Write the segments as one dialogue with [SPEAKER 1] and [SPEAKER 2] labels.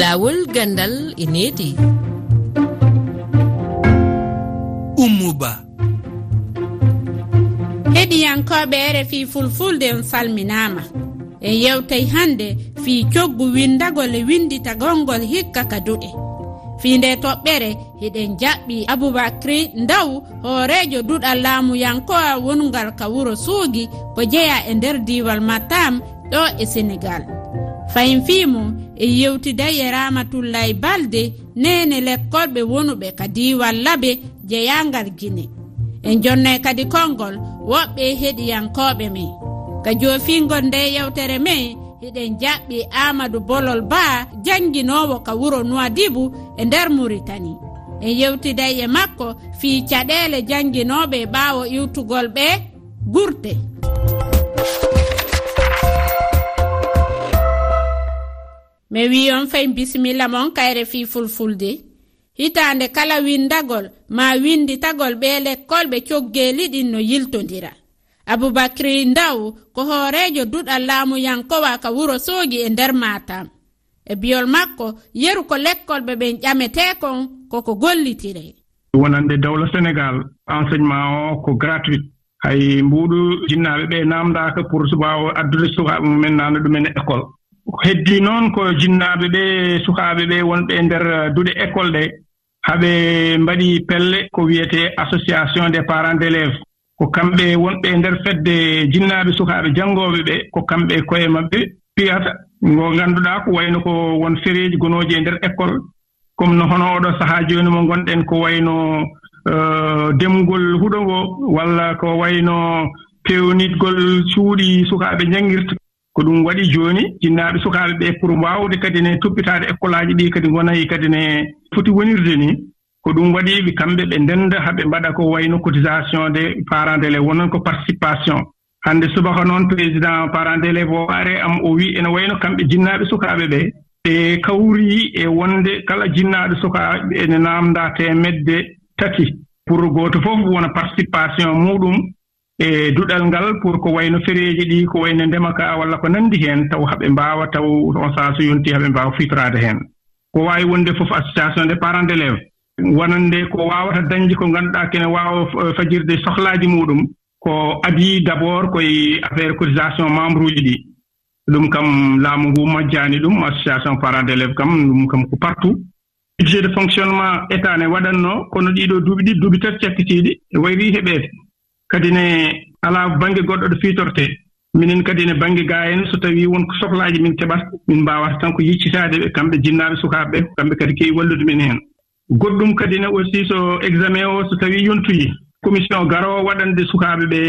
[SPEAKER 1] lawol gandal e needi.
[SPEAKER 2] Ummuba
[SPEAKER 3] heɗiyankoɓe rfi fulfulde en salminama en yewtay hande fii coggu windagol e windita gonngol hikka ka du'e fii nde toɓɓere hiɗen jaɓɓi aboubacry ndaw hoorejo duɗal laamuyankowa wongal ka wuro suugi ko jeeya e nder diwal matam ɗo e sénégal fayin fiimum e yewtida e ramatullay balde nene lekkolɓe wonuɓe ka diwal wallaɓe jeyangal guine en jonnay kadi kolngol woɓɓe heɗiyankoɓe men ka jofingol nde yewtere men hiɗen jaɓɓi amadou bolol ba janguinowo ka wuro nowadibou e nder muritani. En yewtiday e makko fii caɗele janguinoɓe ɓaawo iwtugol ɓe gurte mi wi on fay bisimilla mon kayre fi fulfulde. Hitande kala windagol ma winditagol ɓe lekkolɓe coggeli ɗin no yiltodira aboubacry ndaw ko hoorejo duɗal laamuyankowa ka wuro soogi e nder matam e biyol makko yeru ko lekkolɓe ɓen ƴametekon koko gollitire.
[SPEAKER 4] Wonande dawla sénégal enseignement o ko gratuit. Hay mbuɗu jinnaɓe ɓe namdaka pour subawa addude sukaɓe mumen naana ɗumen e école. heddi noon ko jinnaaɓe ɓe sukaaɓe ɓe wonɓe e ndeer uh, duɗe école ɗe haɓe mbaɗi pelle ko wiyetee association des parents d' éléve ko kamɓe wonɓe e ndeer fedde jinnaaɓe sukaaɓe janngooɓe ɓe ko kamɓe koye maɓɓe. Piyata ngo ngannduɗaa ko wayno ko won fereeji gonooji e ndeer école. Comme no hono oɗo sahaa jooni mo ngonɗen ko wayno uh, demgol huɗo ngo walla ko wayno pewnitgol cuuɗi sukaaɓe njanngirta ko ɗum waɗi jooni jinnaaɓe sukaaɓe ɓee pour waawde kadi ne toppitaade école aji ɗi kadi ngonayi kadi ne foti wonirde ni ko ɗum waɗi ɓe kamɓe ɓe ndennda haɓe mbaɗa ko wayno cotisation des parents d'élève wonon ko participation. Hannde subaka noon président parent d'élève o are am o wii ene wayno kamɓe jinnaaɓe sukaaɓe ɓee. Ɓe kawrii e wonde kala jinnaaɗo sukaaɓe ene naamndaa teemedde tati. Pour gooto fof wona participation muɗum e duɗal ngal pour ko wayno fereeji ɗi ko wayno ndema kaa walla ko nanndi heen taw haɓe mbaawa taw on saa so yontii haɓe mbaawa fiitoraade heen ko waawi wonde fof association des parent d' élève wonande ko waawata dañde ko ngannduɗaa kene waawa eh, fajirde sohlaaji muɗum ko adii d' abord koye affaire cotisation membre uji ɗi. Ɗum kam laamu ngu majjaani ɗum association parent d' élève kam ɗum kam ko partout. Budget de fonctionnement état ne waɗatnoo kono ɗiɗo duuɓi ɗi duuɓi tati cakkitiiɗi wayrii heɓeede kadi ne alaa baŋnge goɗɗo ɗo fiitortee minen kadi ne baŋnge gaa en so tawii wonko sohlaaji min keɓata min mbaawata tan ko yiccitaade ɓe kamɓe jinnaaɓe sukaaɓe ɓe kamɓe kadi keewi wallude min heen. Goɗɗum kadi ne aussi so examen o so tawii yontoyii commission garoo waɗande sukaaɓe ɓe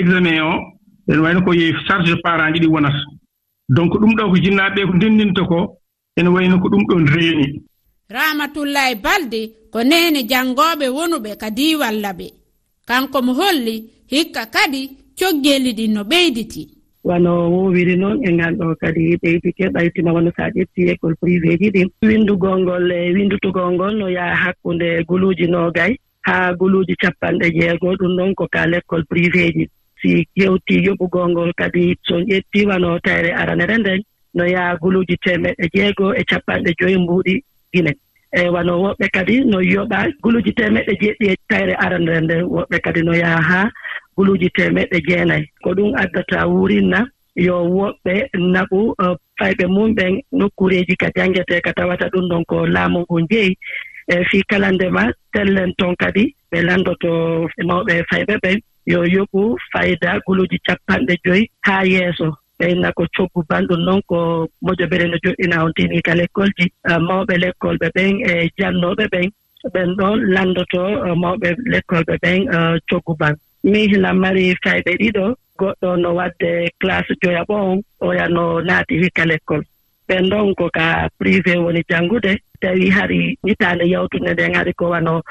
[SPEAKER 4] examen o ene wayno ko charge parent ji ɗi wonata donc ɗum ɗo ko jinnaaɓe ɓe ko ndenndinta ko ene wayno ko ɗum ɗon reeni.
[SPEAKER 3] Ramatullahi balde ko neene janngooɓe wonuɓe ka diiwalla ɓe. kanko mo holli hikka kadi coggeeli ɗin no ɓeyditi.
[SPEAKER 5] Wano wowiri noon e ngal ɗo kadi ɓeydike ɓaytima wano so a ƴetti école privé ji ɗin windugol ngol e windutugol ngol no yaha hakkunde guluuji noogay haa guluuji capanɗe jeego ɗum ɗon ko ka école privé ji. Si yewti yoɓugol ngol kadi so ƴetti wano tayre aranere nden no yaha guluuji temeɗɗe jeego e capanɗe joyi mbuuɗi gine. eyi wano woɓɓe kadi no yoɓa guluuji temeɗɗe jeeɗɗi e tayre arandere nde woɓɓe kadi no yaha haa guluuji temeɗɗe jeenayi. Ko ɗum addata wurinna yo woɓɓe naɓu e, fayɓe mum ɓen nokkureeji ka jangetee ka tawata ɗum ɗon ko laamu ngu njeyi e fii kala ndema tellen toon kadi ɓe lanndoto mawɓe fayɓe ɓen yo yoɓu fayda guluuji cappanɗe joyi haa yeeso. ɓeyna ko coggu banɗum noon ko moƴo no joɗɗina on tini ka l'école ji mawɓe l'école ɓe ɓen e jannooɓe ɓen ɓen ɗon landoto mawɓe l'école ɓe ɓen coggu ban min hilan mari fayɓe ɗiɗo goɗɗo no waɗde classe joya ɓo on oya no naati hikka l'école ɓen ɗon ko ka privé woni janngude tawi hari ñitaande yawtunde nden hari ko wano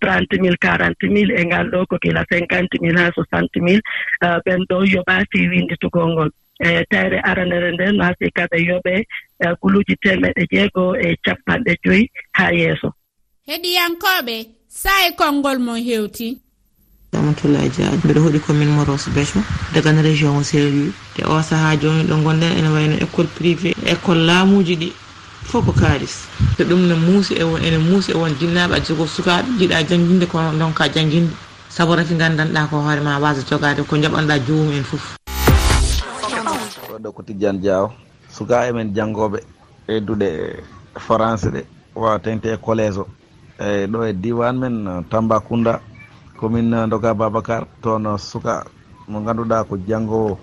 [SPEAKER 5] trente mille quarante mille e ngal ɗo ko gila cinquante mille haa soixante mille e ɓen ɗo yoɓaasi winditugol ngol. E tawre aranere nden naasi kaɓe yoɓee guluuji temeɗe jeegoo e capanɗe joyi haa yeeso.
[SPEAKER 3] Heɗiyankooɓe saa konngol mon heewti
[SPEAKER 6] amatoullahi dia mbiɗo hoɗi commune moros beco dagan région o sérlui te o sahaa jooni ɗo gonɗen ene wayno école privé école laamuuji ɗi. fof ko kaalis. So ɗum ne muusi e, e won ene muusi e won jinnaɓe a jogo sukaɓe jiiɗa jangguinde ko donka jangguinde saabu rafi gandanɗa ko hoorema wasa jogade ko jaɓanɗa jomum en foof
[SPEAKER 7] oɗo ko tidiane diaw. Suka emen janggoɓe edduɗe france ɗe wawa tengte e collége o. Eyyi ɗo e diwan men tamba kounda commune eh, doga babacar. Toon eh, suka mo ganduɗa ko janggowo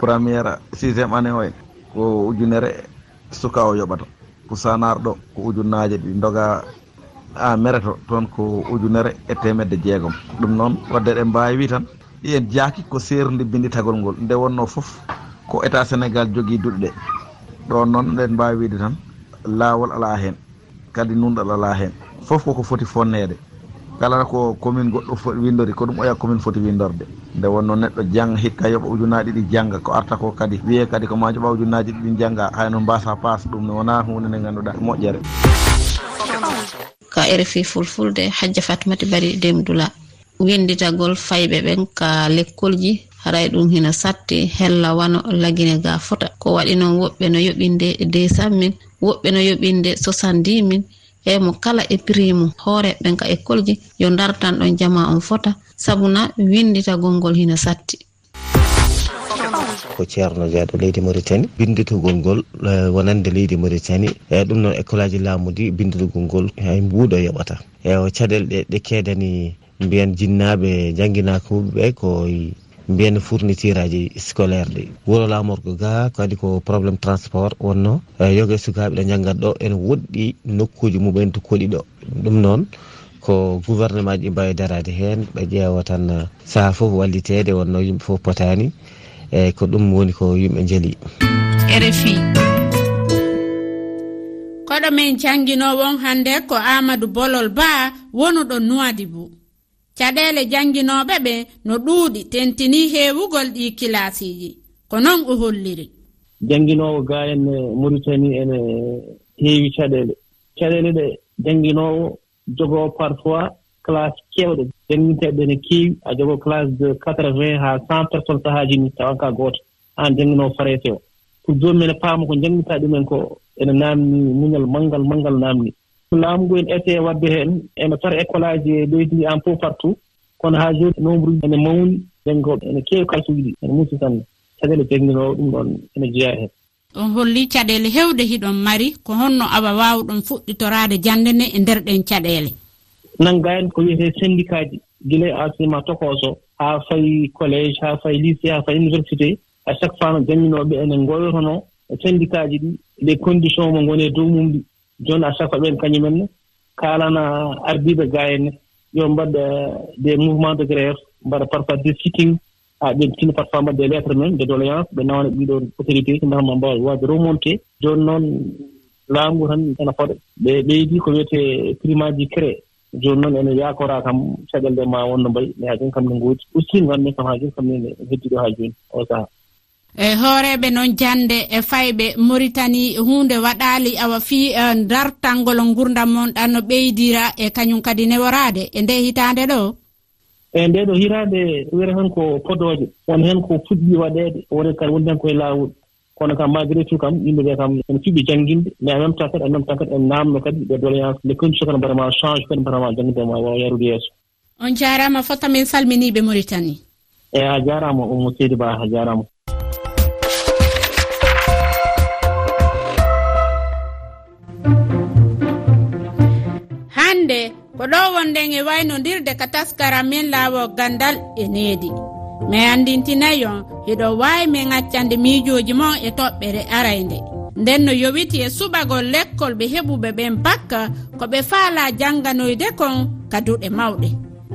[SPEAKER 7] premiére sixiéme année o en. Ko ujunere suka o yoɓata. pourcent narɗo ko ujunnaje ɗi doga a mereto toon ko ujunere e temedde jeegom. Ɗum noon wadde eɗen mbawi wi tan ɗi jaaki ko serndi bindi tagol ngol. Nde wonno foof ko état sénégal jogui duɗɗe ɗon noon ɗen mbawi wiide tan laawol ala hen kadi nunɗal ala hen foof koko foti fonnede kala ko commune goɗɗo foti windori ko ɗum oya commune foti windorde. Nde wonno neɗɗo jang hikka yoɓa ujunnaji ɗiɗi jangga ko arta ko kadi wiye kadi ko ma joɓa ujunnaji ɗiɗi jangga hayno mbasa passe ɗum ne wona hunde nde ganduɗa moƴƴere.
[SPEAKER 8] Ka rfi fulfulde hajja fatimati bari demdula. Winditagol fayɓe ɓen ka lekkolji haray ɗum hina satti hella wano lagine ga fota. Ko waɗi noon woɓɓe no yoɓinde 200 min woɓɓe no yoɓinde 70 min eyi mo kala e prix mum hoore ɓen ka école ji yo dartan ɗon jama on fota. Sabuna windita gongol hina satti.
[SPEAKER 9] Ko ceerno jeeɗo leydi maritani binditogol ngol e, wonande leydi maritani eyi ɗum noon école aji laamudi binditogol ngol hay mbuuɗo yoɓata. Eyi caɗele ɗe ɗe keedani mbiyen jinnaɓe jangguinaka wuɓeɓe ko mbiyen fourniture aji scolaire ɗi wuuro lamorgo ga kadi ko probléme transport wonno. E, yoga e sukaɓe ɗo janggat ɗo ene woɗɗi nokkuji mumen to koɗi ɗo. Ɗum noon ko gouvernement ji ɗi mbawi darade hen ɓe ƴeewa tan uh, saaha foof wallitede wonno yimɓe foof potani. Eyyi ko ɗum woni ko yimɓe jeeli
[SPEAKER 3] rfi koɗo men jangguinoɓon hande ko amadou bolol ba wonuɗo nowadibou caɗeele jannginoɓe ɓe no ɗuuɗi tentini heewugol ɗi kilasiiji ko noon o holliri.
[SPEAKER 10] Jannginowo ga en eh, maritani ene eh, heewi caɗeele caɗeele ɗe jannginowo jogoo parfois classe keewɗe jannginteeɓe ne keewi a jogoo classe de quatre vingt haa cent personnes sahaaji ni tawan ka gooto. Aan jannginoo farete o. Pour joomum ene paama ko janngintaa ɗumen ko ene naamni muñal manngal manngal naamni. so laamu ngu en ete waɗde heen ene para école aji e leydi en fof partout kono haa joni nombre uji ene mawni ɗenko ene keewi kalsuji ɗi ene muusi tan caɗele tegniroo ɗum ɗon ene jeeya heen
[SPEAKER 3] on holli caɗeele heewɗe hiɗon mari ko honno awa waawɗon fuɗɗitoraade jannde nde e ndeer ɗen caɗeele
[SPEAKER 10] nannga en ko wiyetee syndicat ji gila e enseignement tokoos o haa fayi collége haa fayi lycée haa fayi université à chaque fois no jannginooɓe ene ngoyrono syndicat ji ɗi les conditions mo ngoni e dow mum ɗi. jooni a fois ɓeen kañumenne kaalana ardiiɓe gaa henne yo mbaɗa eh, des mouvement de grève mbaɗa parfois des sitting haa ɓen tino parfois mbaɗa des lettres men de doléance ɓe nawana ɗiɗoon autorité mbata mbawa e waade remonté. Jooni noon laamu tan ena foɗa. Ɓe ɓeydi ko wiyete prime ji cré jooni noon ene yaakora kam caɗel ɗe ma wonno mbayi mais ha jooni kam ne gooti ustin wanne kam ha jooni kam nene heddiɗo ha jooni. O sahaa.
[SPEAKER 3] e hooreɓe noon jande e fayɓe maritani hunde waɗali awa fi e dartangol gurdam mon ɗan no ɓeydira e kañum kadi neworade e nde hitande ɗo?
[SPEAKER 10] E nde ɗo hitande wiyata hen ko podoje won hen ko fuɗɗi waɗede woni kadi woni tan koye lawol kono kam malgré tout kam yimɓe ɓe kam ene fiɓi jannginde mais en même temps kadi en même temps kadi en naamno kadi ɓe doléance les condition kadi mbaɗama change kadi mbaɗama jannginde ma wawa yarude yeeso.
[SPEAKER 3] On jaarama fotta min salminiɓe maritani
[SPEAKER 10] e a jaarama omo seydi ba a jaarama
[SPEAKER 3] hannde ko ɗo wonɗen e waynodirde ka taskara min laawo gandal e needi. Mi andintinayi on hiɗo waawi min accande miijoji mon e toɓɓere araynde. Nden no yowiti e suɓagol lekkol ɓe heɓuɓe ɓen bakka ko ɓe faala jannganoyde kon ka duɗe mawɗe.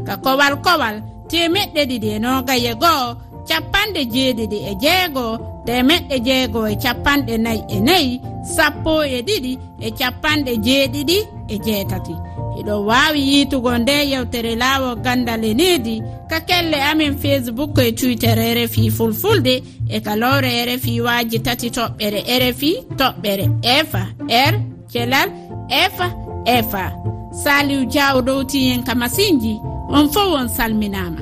[SPEAKER 3] Ka kowal kowal temeɗɗe ɗiɗi e nogaye goo capanɗe jeeɗiɗi e jeegoo temeɗɗe jeegoo e capanɗe nayi e nayi sappo e ɗiɗi e capanɗe jeeɗiɗi e jeetati. eɗo wawi yitugo nde yewtere laawo gandal e lenidi ka kelle amin facebook e twitter rfi fulfulde e kalowre rfi waji tati toɓɓere rfi toɓɓere efa r kelal efa efa saliw diaw ɗowtihen ka masinji on fo on salminama.